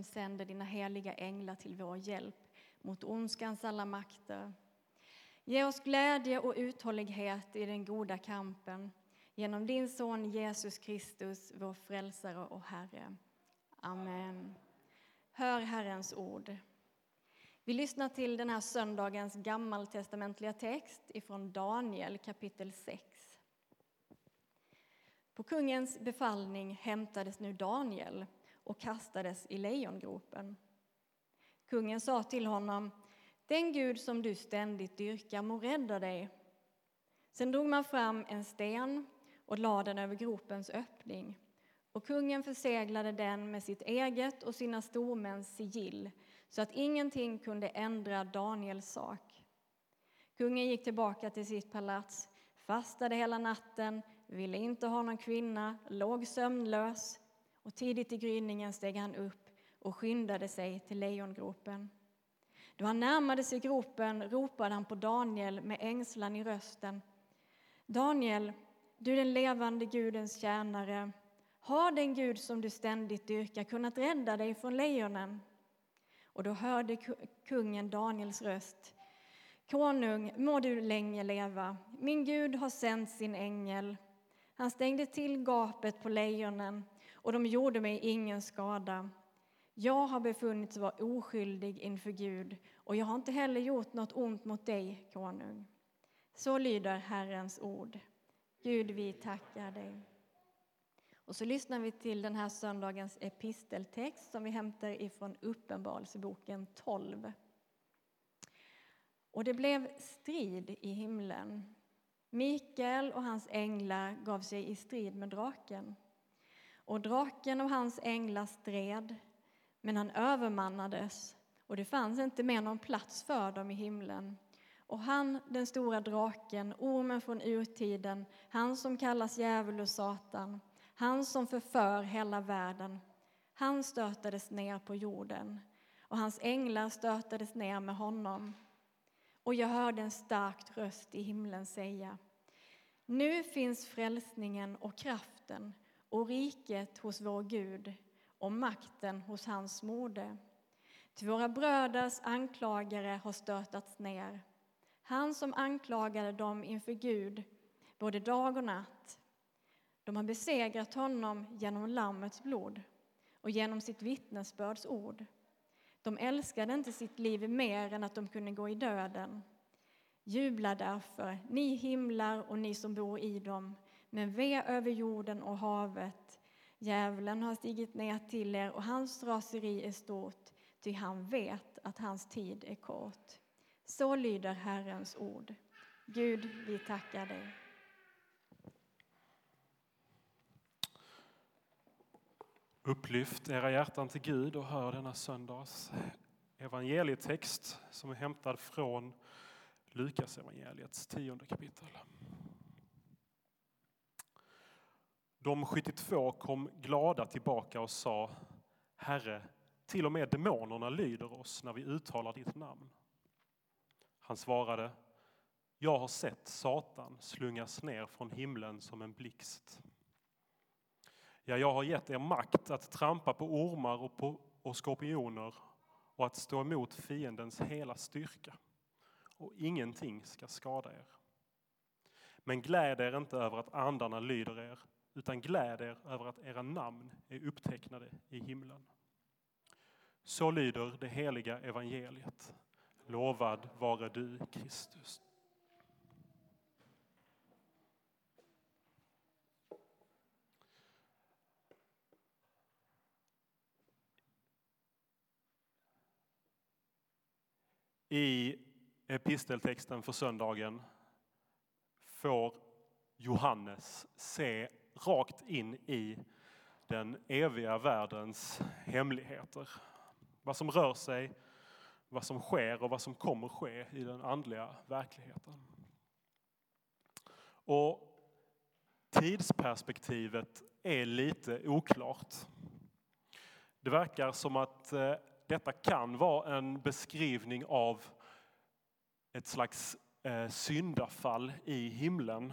som sänder dina heliga änglar till vår hjälp mot ondskans alla makter. Ge oss glädje och uthållighet i den goda kampen genom din son Jesus Kristus, vår frälsare och Herre. Amen. Hör Herrens ord. Vi lyssnar till den här söndagens gammaltestamentliga text ifrån Daniel kapitel 6. På kungens befallning hämtades nu Daniel och kastades i lejongropen. Kungen sa till honom, den Gud som du ständigt dyrkar må rädda dig. Sen drog man fram en sten och lade den över gropens öppning och kungen förseglade den med sitt eget och sina stormäns sigill så att ingenting kunde ändra Daniels sak. Kungen gick tillbaka till sitt palats, fastade hela natten, ville inte ha någon kvinna, låg sömnlös och tidigt i gryningen steg han upp och skyndade sig till lejongropen. Då han närmade sig gropen ropade han på Daniel med ängslan i rösten. Daniel, du den levande Gudens tjänare, har den Gud som du ständigt dyrkar kunnat rädda dig från lejonen? Och då hörde kungen Daniels röst. Konung, må du länge leva. Min Gud har sänt sin ängel. Han stängde till gapet på lejonen och de gjorde mig ingen skada. Jag har befunnits vara oskyldig inför Gud och jag har inte heller gjort något ont mot dig, konung. Så lyder Herrens ord. Gud, vi tackar dig. Och så lyssnar vi till den här söndagens episteltext som vi hämtar ifrån Uppenbarelseboken 12. Och det blev strid i himlen. Mikael och hans änglar gav sig i strid med draken. Och draken och hans änglar stred, men han övermannades och det fanns inte mer någon plats för dem i himlen. Och han, den stora draken, ormen från urtiden, han som kallas djävul och Satan, han som förför hela världen, han stötades ner på jorden och hans änglar stötades ner med honom. Och jag hörde en stark röst i himlen säga Nu finns frälsningen och kraften och riket hos vår Gud och makten hos hans moder. Till våra bröders anklagare har stötats ner. Han som anklagade dem inför Gud både dag och natt. De har besegrat honom genom Lammets blod och genom sitt vittnesbörds ord. De älskade inte sitt liv mer än att de kunde gå i döden. Jubla därför, ni himlar och ni som bor i dem, men ve över jorden och havet. Djävulen har stigit ner till er och hans raseri är stort, ty han vet att hans tid är kort. Så lyder Herrens ord. Gud, vi tackar dig. Upplyft era hjärtan till Gud och hör denna söndags evangelietext som är hämtad från Lukas evangeliets tionde kapitel. De 72 kom glada tillbaka och sa Herre, till och med demonerna lyder oss när vi uttalar ditt namn. Han svarade Jag har sett Satan slungas ner från himlen som en blixt. Ja, jag har gett er makt att trampa på ormar och, på, och skorpioner och att stå emot fiendens hela styrka. Och ingenting ska skada er. Men gläd er inte över att andarna lyder er, utan gläd er över att era namn är upptecknade i himlen. Så lyder det heliga evangeliet. Lovad vare du, Kristus. I episteltexten för söndagen får Johannes se rakt in i den eviga världens hemligheter. Vad som rör sig, vad som sker och vad som kommer ske i den andliga verkligheten. Och tidsperspektivet är lite oklart. Det verkar som att eh, detta kan vara en beskrivning av ett slags eh, syndafall i himlen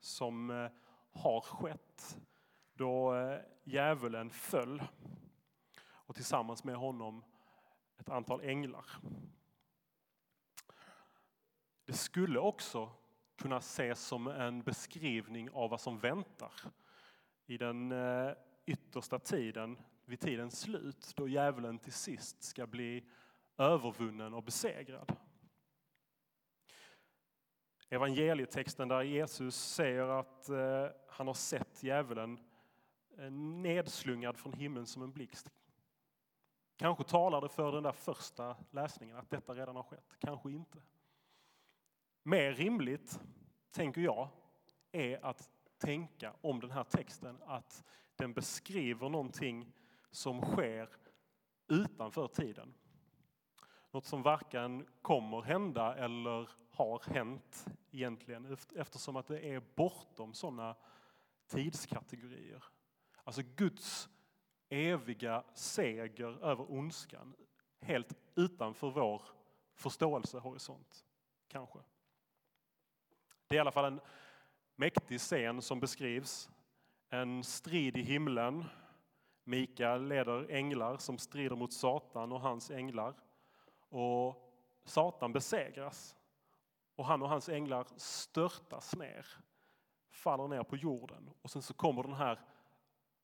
som eh, har skett då eh, djävulen föll. och tillsammans med honom ett antal änglar. Det skulle också kunna ses som en beskrivning av vad som väntar i den eh, yttersta tiden, vid tidens slut, då djävulen till sist ska bli övervunnen och besegrad. Evangelietexten där Jesus säger att eh, han har sett djävulen eh, nedslungad från himlen som en blixt. Kanske talar det för den där första läsningen, att detta redan har skett. Kanske inte. Mer rimligt, tänker jag, är att tänka om den här texten att den beskriver någonting som sker utanför tiden. Något som varken kommer hända eller har hänt egentligen eftersom att det är bortom sådana tidskategorier. Alltså Guds eviga seger över ondskan helt utanför vår förståelsehorisont, kanske. Det är i alla fall en mäktig scen som beskrivs. En strid i himlen. Mikael leder änglar som strider mot Satan och hans änglar. Och Satan besegras. Och han och hans änglar störtas ner, faller ner på jorden. Och sen så kommer den här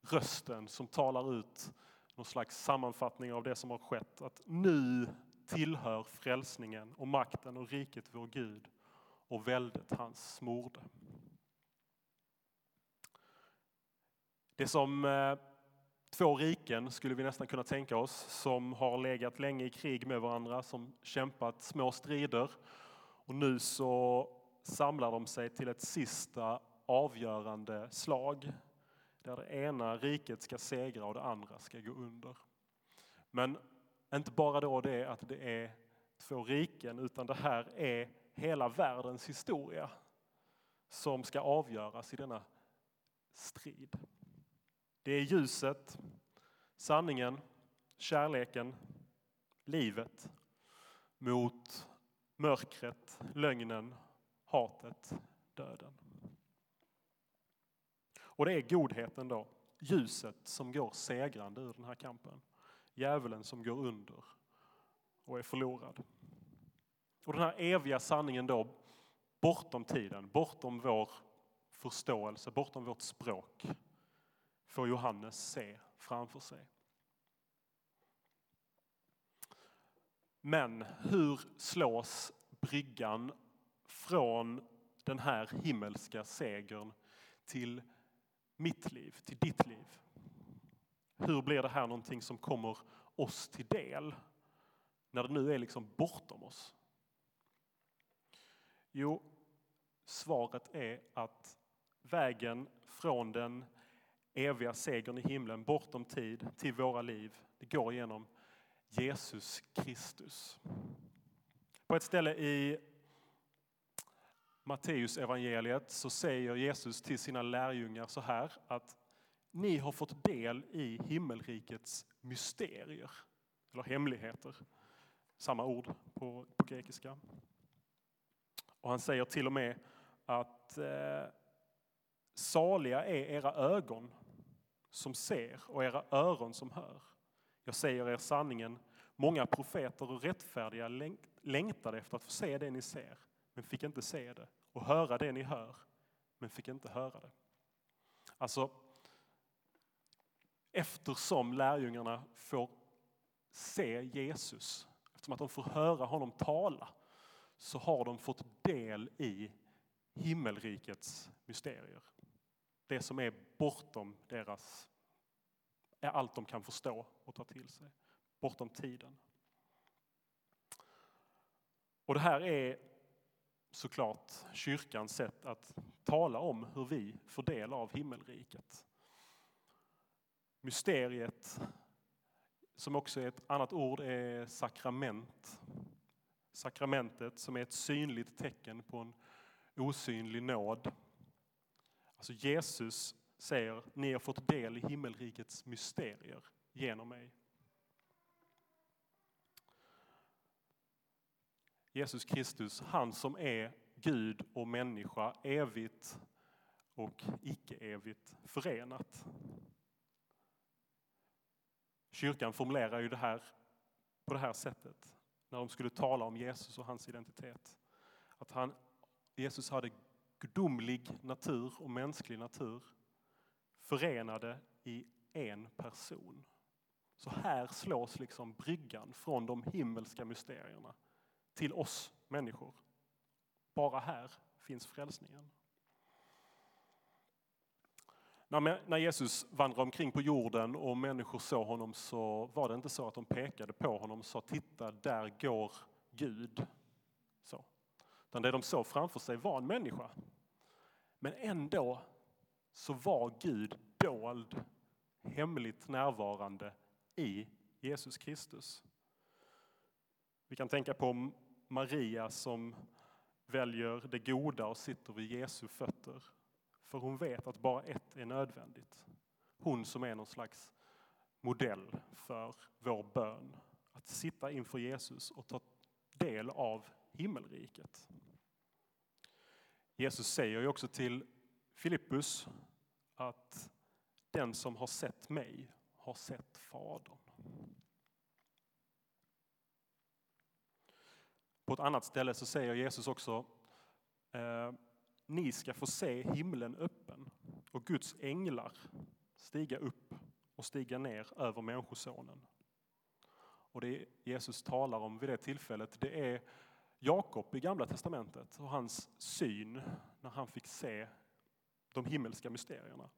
rösten som talar ut någon slags sammanfattning av det som har skett. Att nu tillhör frälsningen och makten och riket vår Gud och väldet hans smorde. Det som eh, två riken skulle vi nästan kunna tänka oss som har legat länge i krig med varandra, som kämpat små strider och nu så samlar de sig till ett sista avgörande slag där det ena riket ska segra och det andra ska gå under. Men inte bara då det att det är två riken utan det här är hela världens historia som ska avgöras i denna strid. Det är ljuset, sanningen, kärleken, livet mot mörkret, lögnen, hatet, döden. Och det är godheten då, ljuset som går segrande ur den här kampen. Djävulen som går under och är förlorad. Och den här eviga sanningen då, bortom tiden, bortom vår förståelse, bortom vårt språk, får Johannes se framför sig. Men hur slås bryggan från den här himmelska segern till mitt liv, till ditt liv? Hur blir det här någonting som kommer oss till del när det nu är liksom bortom oss? Jo, svaret är att vägen från den eviga segern i himlen bortom tid till våra liv, det går genom Jesus Kristus. På ett ställe i Matteus evangeliet så säger Jesus till sina lärjungar så här att ni har fått del i himmelrikets mysterier, eller hemligheter. Samma ord på, på grekiska. Och han säger till och med att eh, saliga är era ögon som ser och era öron som hör. Jag säger er sanningen, många profeter och rättfärdiga längtade efter att få se det ni ser, men fick inte se det, och höra det ni hör, men fick inte höra det. Alltså, eftersom lärjungarna får se Jesus, eftersom att de får höra honom tala, så har de fått del i himmelrikets mysterier. Det som är bortom deras är allt de kan förstå och ta till sig, bortom tiden. Och det här är såklart kyrkans sätt att tala om hur vi får del av himmelriket. Mysteriet, som också är ett annat ord, är sakrament. Sakramentet som är ett synligt tecken på en osynlig nåd. Alltså Jesus säger ni har fått del i himmelrikets mysterier genom mig. Jesus Kristus, han som är Gud och människa evigt och icke-evigt förenat. Kyrkan formulerar ju det här på det här sättet när de skulle tala om Jesus och hans identitet. Att han, Jesus hade gudomlig natur och mänsklig natur förenade i en person. Så här slås liksom bryggan från de himmelska mysterierna till oss människor. Bara här finns frälsningen. När Jesus vandrade omkring på jorden och människor såg honom så var det inte så att de pekade på honom och sa titta där går Gud. Så. Utan det de såg framför sig var en människa. Men ändå så var Gud dold, hemligt närvarande i Jesus Kristus. Vi kan tänka på Maria som väljer det goda och sitter vid Jesu fötter. För hon vet att bara ett är nödvändigt. Hon som är någon slags modell för vår bön. Att sitta inför Jesus och ta del av himmelriket. Jesus säger ju också till Filippus att den som har sett mig har sett Fadern. På ett annat ställe så säger Jesus också eh, ni ska få se himlen öppen och Guds änglar stiga upp och stiga ner över Människosonen. Och det Jesus talar om vid det tillfället det är Jakob i Gamla Testamentet och hans syn när han fick se de himmelska mysterierna.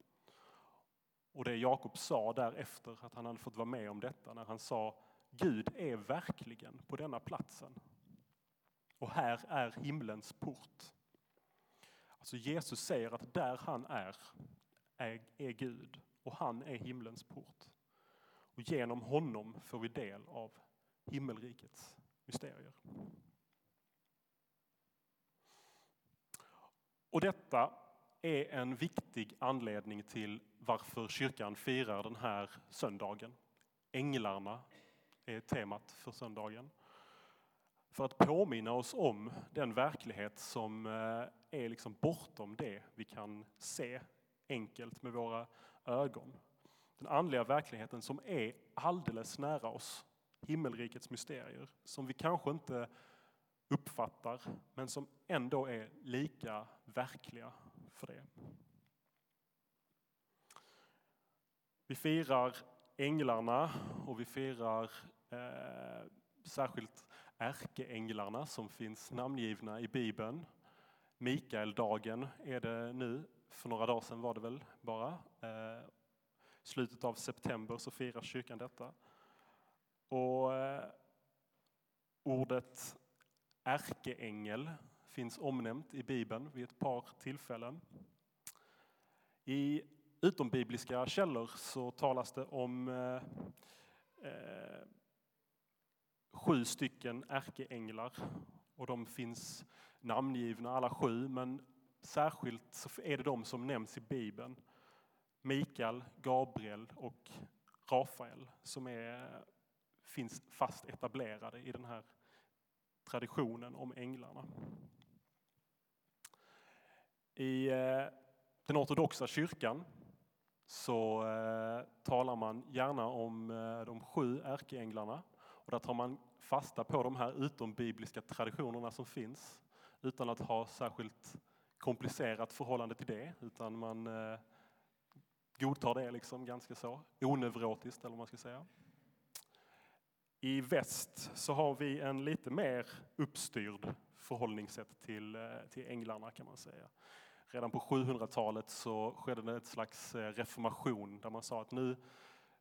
Och det Jakob sa därefter att han hade fått vara med om detta när han sa Gud är verkligen på denna platsen. Och här är himlens port. Alltså Jesus säger att där han är, är, är Gud och han är himlens port. Och genom honom får vi del av himmelrikets mysterier. Och detta är en viktig anledning till varför kyrkan firar den här söndagen. Änglarna är temat för söndagen. För att påminna oss om den verklighet som eh, är liksom bortom det vi kan se enkelt med våra ögon. Den andliga verkligheten som är alldeles nära oss. Himmelrikets mysterier som vi kanske inte uppfattar men som ändå är lika verkliga för det. Vi firar änglarna och vi firar eh, särskilt ärkeänglarna som finns namngivna i Bibeln. Mikaeldagen är det nu, för några dagar sedan var det väl bara. Eh, slutet av september så firar kyrkan detta. Och eh, ordet ärkeängel finns omnämnt i Bibeln vid ett par tillfällen. I utombibliska källor så talas det om eh, eh, sju stycken ärkeänglar och de finns namngivna alla sju men särskilt så är det de som nämns i Bibeln. Mikael, Gabriel och Rafael som är, finns fast etablerade i den här traditionen om änglarna. I eh, den ortodoxa kyrkan så eh, talar man gärna om eh, de sju ärkeänglarna. Och där tar man fasta på de här utombibliska traditionerna som finns utan att ha särskilt komplicerat förhållande till det. Utan man godtar det liksom ganska så onevrotiskt eller vad man ska säga. I väst så har vi en lite mer uppstyrd förhållningssätt till, eh, till änglarna kan man säga. Redan på 700-talet så skedde det ett slags eh, reformation där man sa att nu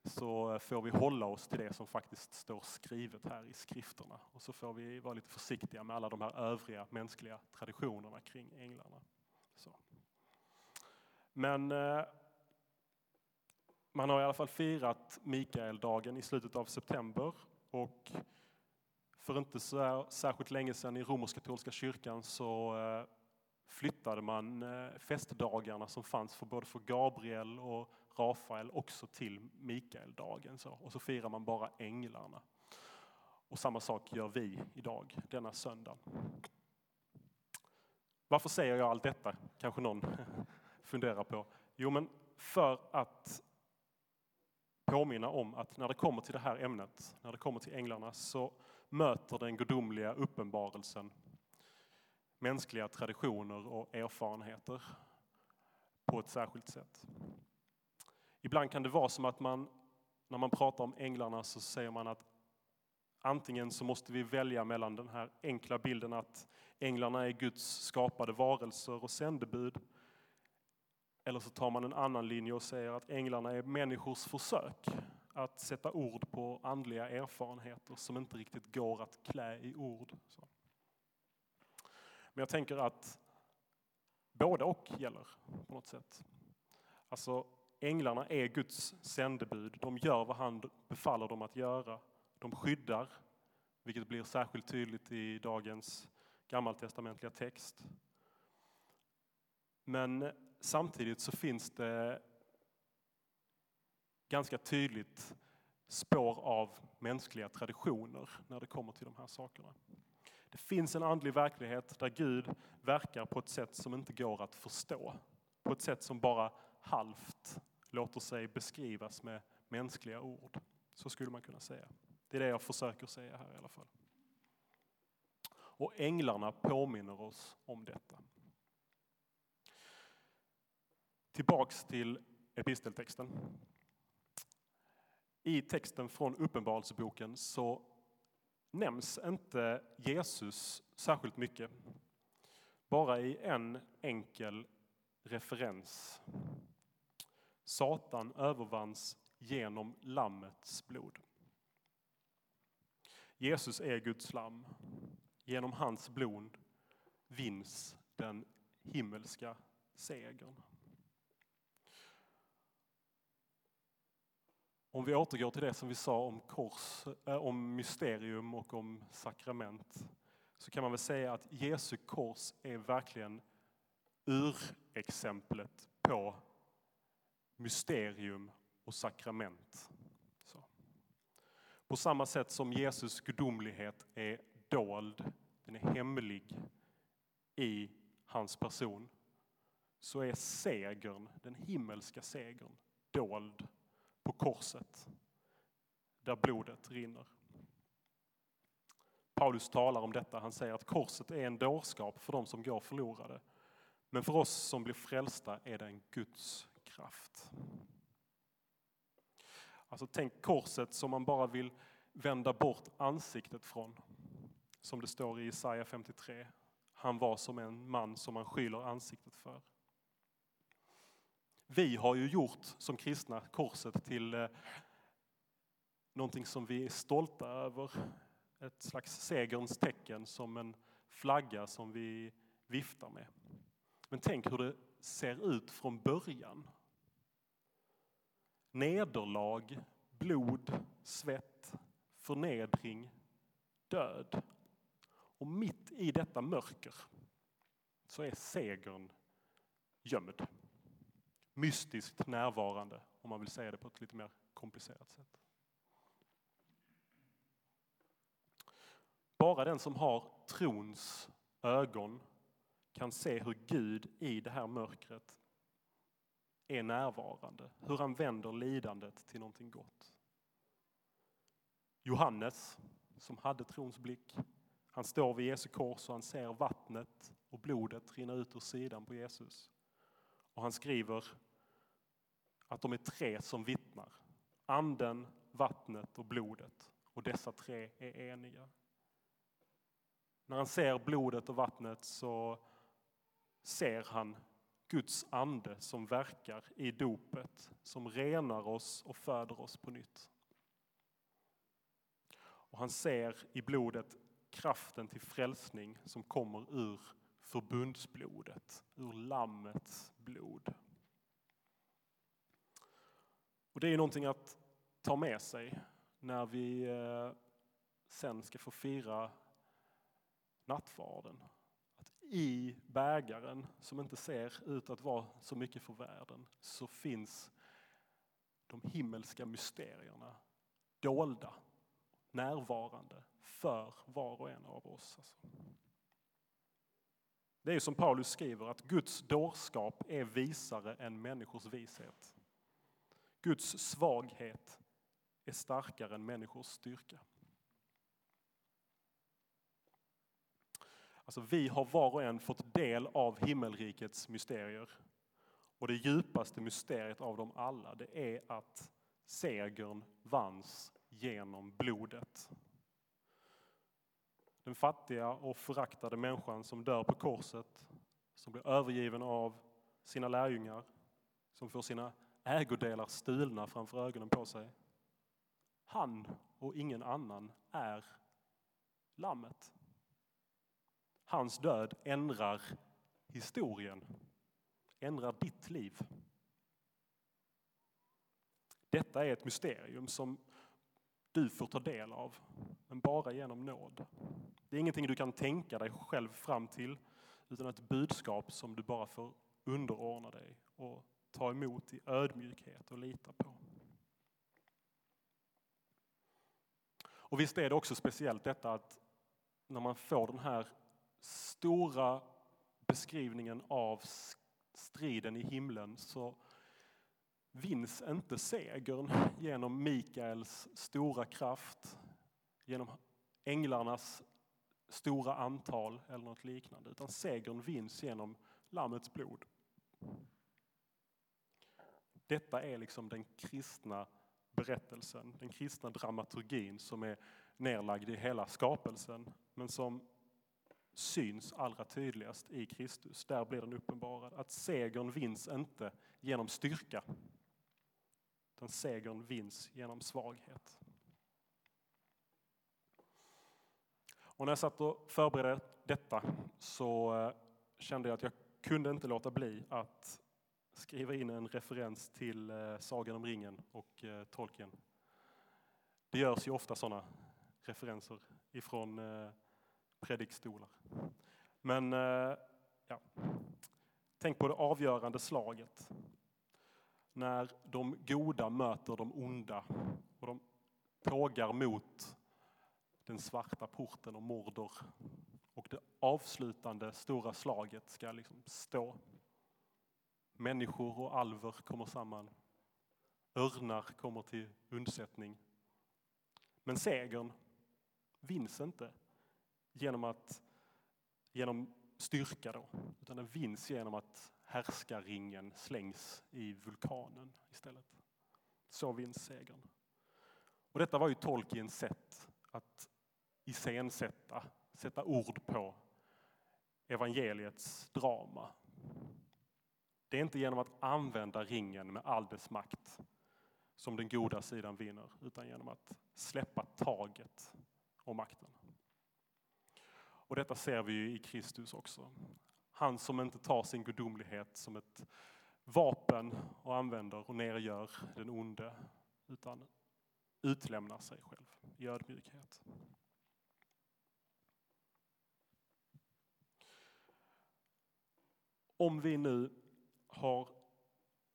så får vi hålla oss till det som faktiskt står skrivet här i skrifterna. Och så får vi vara lite försiktiga med alla de här övriga mänskliga traditionerna kring änglarna. Så. Men eh, man har i alla fall firat Mikaeldagen i slutet av september och för inte så särskilt länge sedan i romersk-katolska kyrkan så eh, flyttade man eh, festdagarna som fanns för både för Gabriel och Rafael också till Mikaeldagen. Så, och så firar man bara änglarna. Och samma sak gör vi idag, denna söndag. Varför säger jag allt detta? Kanske någon funderar på. Jo, men för att påminna om att när det kommer till det här ämnet, när det kommer till änglarna, så möter den gudomliga uppenbarelsen mänskliga traditioner och erfarenheter på ett särskilt sätt. Ibland kan det vara som att man, när man pratar om änglarna så säger man att antingen så måste vi välja mellan den här enkla bilden att änglarna är Guds skapade varelser och sändebud. Eller så tar man en annan linje och säger att änglarna är människors försök att sätta ord på andliga erfarenheter som inte riktigt går att klä i ord. Men jag tänker att både och gäller på något sätt. Alltså änglarna är Guds sändebud. De gör vad han befaller dem att göra. De skyddar, vilket blir särskilt tydligt i dagens gammaltestamentliga text. Men samtidigt så finns det ganska tydligt spår av mänskliga traditioner när det kommer till de här sakerna. Det finns en andlig verklighet där Gud verkar på ett sätt som inte går att förstå. På ett sätt som bara halvt låter sig beskrivas med mänskliga ord. Så skulle man kunna säga. Det är det jag försöker säga här i alla fall. Och änglarna påminner oss om detta. Tillbaks till episteltexten. I texten från Uppenbarelseboken så nämns inte Jesus särskilt mycket. Bara i en enkel referens. Satan övervanns genom Lammets blod. Jesus är Guds lamm. Genom hans blod vinns den himmelska segern. Om vi återgår till det som vi sa om kors, eh, om mysterium och om sakrament så kan man väl säga att Jesu kors är verkligen urexemplet på mysterium och sakrament. Så. På samma sätt som Jesus gudomlighet är dold, den är hemlig i hans person, så är segern, den himmelska segern, dold på korset där blodet rinner. Paulus talar om detta. Han säger att korset är en dårskap för de som går förlorade. Men för oss som blir frälsta är det en Guds kraft. Alltså tänk korset som man bara vill vända bort ansiktet från. Som det står i Jesaja 53. Han var som en man som man skyller ansiktet för. Vi har ju gjort som kristna korset till eh, någonting som vi är stolta över. Ett slags segerns tecken som en flagga som vi viftar med. Men tänk hur det ser ut från början. Nederlag, blod, svett, förnedring, död. Och mitt i detta mörker så är segern gömd mystiskt närvarande, om man vill säga det på ett lite mer komplicerat sätt. Bara den som har trons ögon kan se hur Gud i det här mörkret är närvarande, hur han vänder lidandet till någonting gott. Johannes, som hade trons blick, han står vid Jesu kors och han ser vattnet och blodet rinna ut ur sidan på Jesus. Och han skriver att de är tre som vittnar. Anden, vattnet och blodet. Och dessa tre är eniga. När han ser blodet och vattnet så ser han Guds ande som verkar i dopet, som renar oss och föder oss på nytt. Och han ser i blodet kraften till frälsning som kommer ur förbundsblodet, ur Lammets blod. Och det är någonting att ta med sig när vi eh, sen ska få fira nattvarden. Att I bägaren, som inte ser ut att vara så mycket för världen, så finns de himmelska mysterierna dolda, närvarande för var och en av oss. Alltså. Det är som Paulus skriver att Guds dårskap är visare än människors vishet. Guds svaghet är starkare än människors styrka. Alltså vi har var och en fått del av himmelrikets mysterier. Och det djupaste mysteriet av dem alla, det är att segern vanns genom blodet. Den fattiga och föraktade människan som dör på korset, som blir övergiven av sina lärjungar, som får sina ägodelar stulna framför ögonen på sig. Han och ingen annan är lammet. Hans död ändrar historien, ändrar ditt liv. Detta är ett mysterium som du får ta del av, men bara genom nåd. Det är ingenting du kan tänka dig själv fram till, utan ett budskap som du bara får underordna dig och ta emot i ödmjukhet och lita på. Och visst är det också speciellt detta att när man får den här stora beskrivningen av striden i himlen så vinns inte segern genom Mikaels stora kraft, genom änglarnas stora antal eller något liknande, utan segern vinns genom Lammets blod. Detta är liksom den kristna berättelsen, den kristna dramaturgin som är nerlagd i hela skapelsen, men som syns allra tydligast i Kristus. Där blir den uppenbarad. Att segern vinns inte genom styrka, utan segern vinns genom svaghet. Och när jag satt och förberedde detta så eh, kände jag att jag kunde inte låta bli att skriva in en referens till eh, Sagan om ringen och eh, Tolkien. Det görs ju ofta sådana referenser ifrån predikstolar. Men ja, tänk på det avgörande slaget när de goda möter de onda och de tågar mot den svarta porten och Mordor. Och det avslutande stora slaget ska liksom stå. Människor och alver kommer samman. Örnar kommer till undsättning. Men segern vinns inte genom, att, genom styrka då, utan den vinns genom att härskarringen slängs i vulkanen istället. Så vinns segern. Och detta var ju Tolkiens sätt att iscensätta, sätta ord på evangeliets drama. Det är inte genom att använda ringen med all dess makt som den goda sidan vinner, utan genom att släppa taget om makten. Och detta ser vi ju i Kristus också. Han som inte tar sin gudomlighet som ett vapen och använder och nergör den onde, utan utlämnar sig själv i ödmjukhet. Om vi nu har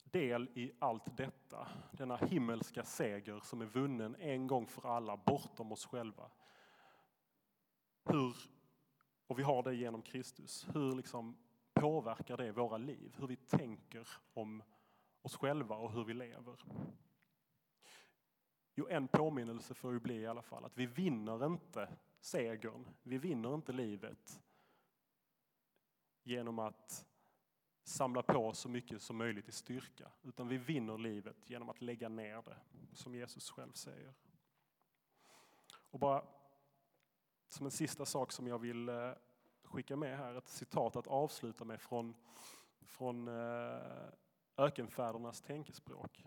del i allt detta, denna himmelska seger som är vunnen en gång för alla bortom oss själva. Hur, och vi har det genom Kristus, hur liksom påverkar det våra liv? Hur vi tänker om oss själva och hur vi lever? Jo, en påminnelse får ju bli i alla fall att vi vinner inte segern, vi vinner inte livet genom att samla på så mycket som möjligt i styrka, utan vi vinner livet genom att lägga ner det, som Jesus själv säger. Och bara som en sista sak som jag vill eh, skicka med här, ett citat att avsluta med från, från eh, ökenfädernas tänkespråk,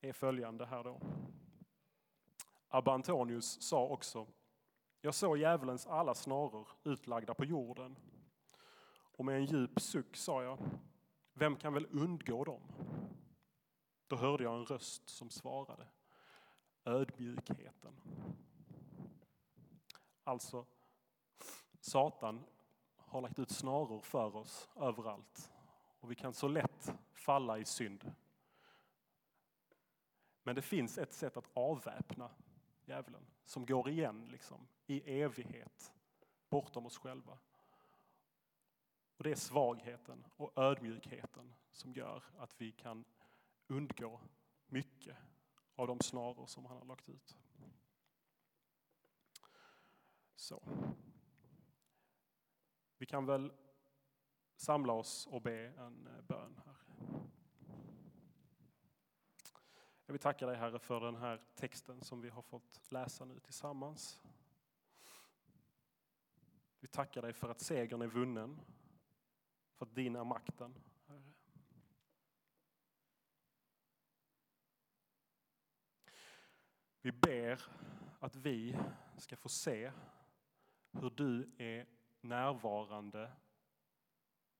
är följande här då. Abba Antonius sa också, jag såg djävulens alla snaror utlagda på jorden och med en djup suck sa jag, vem kan väl undgå dem? Då hörde jag en röst som svarade, ödmjukheten. Alltså, Satan har lagt ut snaror för oss överallt och vi kan så lätt falla i synd. Men det finns ett sätt att avväpna djävulen som går igen liksom, i evighet bortom oss själva. Och det är svagheten och ödmjukheten som gör att vi kan undgå mycket av de snaror som han har lagt ut. Så. Vi kan väl samla oss och be en eh, bön här. Jag vill tacka dig Herre för den här texten som vi har fått läsa nu tillsammans. Vi tackar dig för att segern är vunnen, för att din är makten. Herre. Vi ber att vi ska få se hur du är närvarande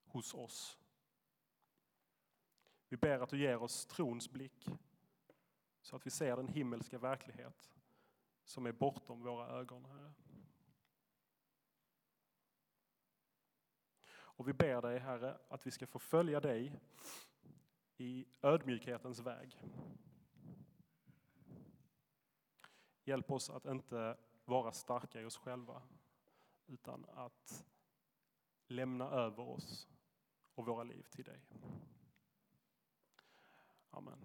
hos oss. Vi ber att du ger oss trons blick så att vi ser den himmelska verklighet som är bortom våra ögon. Herre. Och vi ber dig, Herre, att vi ska få följa dig i ödmjukhetens väg. Hjälp oss att inte vara starka i oss själva, utan att lämna över oss och våra liv till dig. Amen.